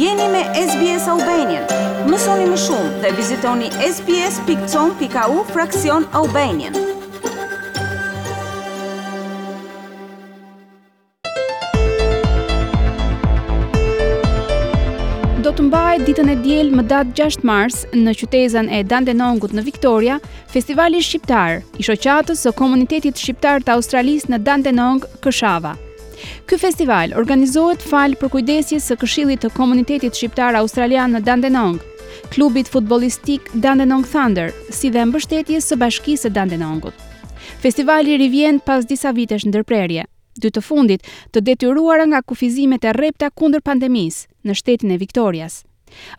Jeni me SBS Albanian. Mësoni më shumë dhe vizitoni sbs.com.au fraksion Albanian. Do të mbahet ditën e diel më datë 6 mars në qytezën e Dandenongut në Victoria, festivali shqiptar i shoqatës së komunitetit shqiptar të Australisë në Dandenong, Këshava. Ky festival organizohet falë përkujdesjes së këshillit të komunitetit shqiptar australian në Dandenong, klubit futbolistik Dandenong Thunder, si dhe mbështetjes së bashkisë së Dandenongut. Festivali rivjen pas disa vitesh ndërprerje. dy të fundit, të detyruara nga kufizimet e rrepta kundër pandemisë, në shtetin e Viktorias.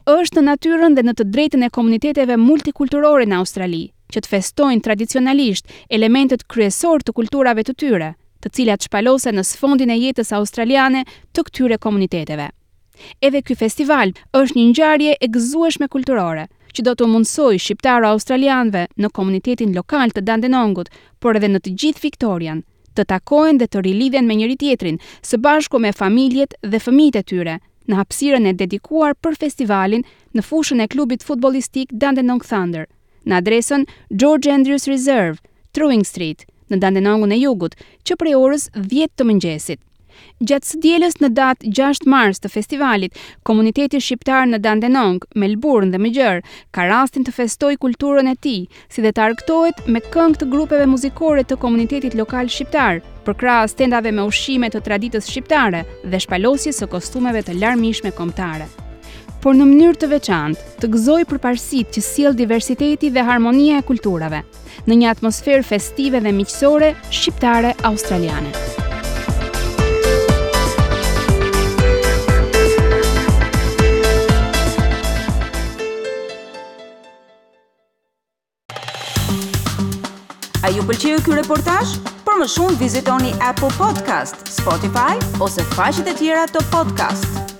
Është në natyrën dhe në të drejtën e komuniteteve multikulturore në Australi, që të festojnë tradicionalisht elementët kryesorë të kulturave të tyre, të cilat shpalosen në sfondin e jetës australiane të këtyre komuniteteve. Edhe ky festival është një ngjarje e gëzueshme kulturore, që do t'u mundësojë shqiptaro-australianëve në komunitetin lokal të Dandenongut, por edhe në të gjithë Viktorian, të takohen dhe të rilidhen me njëri-tjetrin, së bashku me familjet dhe fëmijët e tyre, në hapësirën e dedikuar për festivalin në fushën e klubit futbollistik Dandenong Thunder, në adresën George Andrews Reserve, Trewin Street, në Dandenongun e Jugut, që prej orës dhjetë të mëngjesit. Gjatë së dielës në datë 6 mars të festivalit, komuniteti shqiptar në Dandenong, Melbourne dhe më gjerë, ka rastin të festojë kulturën e tij, si dhe të argëtohet me këngë të grupeve muzikore të komunitetit lokal shqiptar, përkrah stendave me ushqime të traditës shqiptare dhe shpalosjes së kostumeve të larmishme kombëtare. Por në mënyrë të veçantë, të gëzojë përparësitë që sjell diversiteti dhe harmonia e kulturave. në një atmosferë festive dhe miqësore shqiptare australiane. A ju pëlqeu ky reportazh? Për më shumë vizitoni Apple Podcast, Spotify ose faqet e tjera të podcast.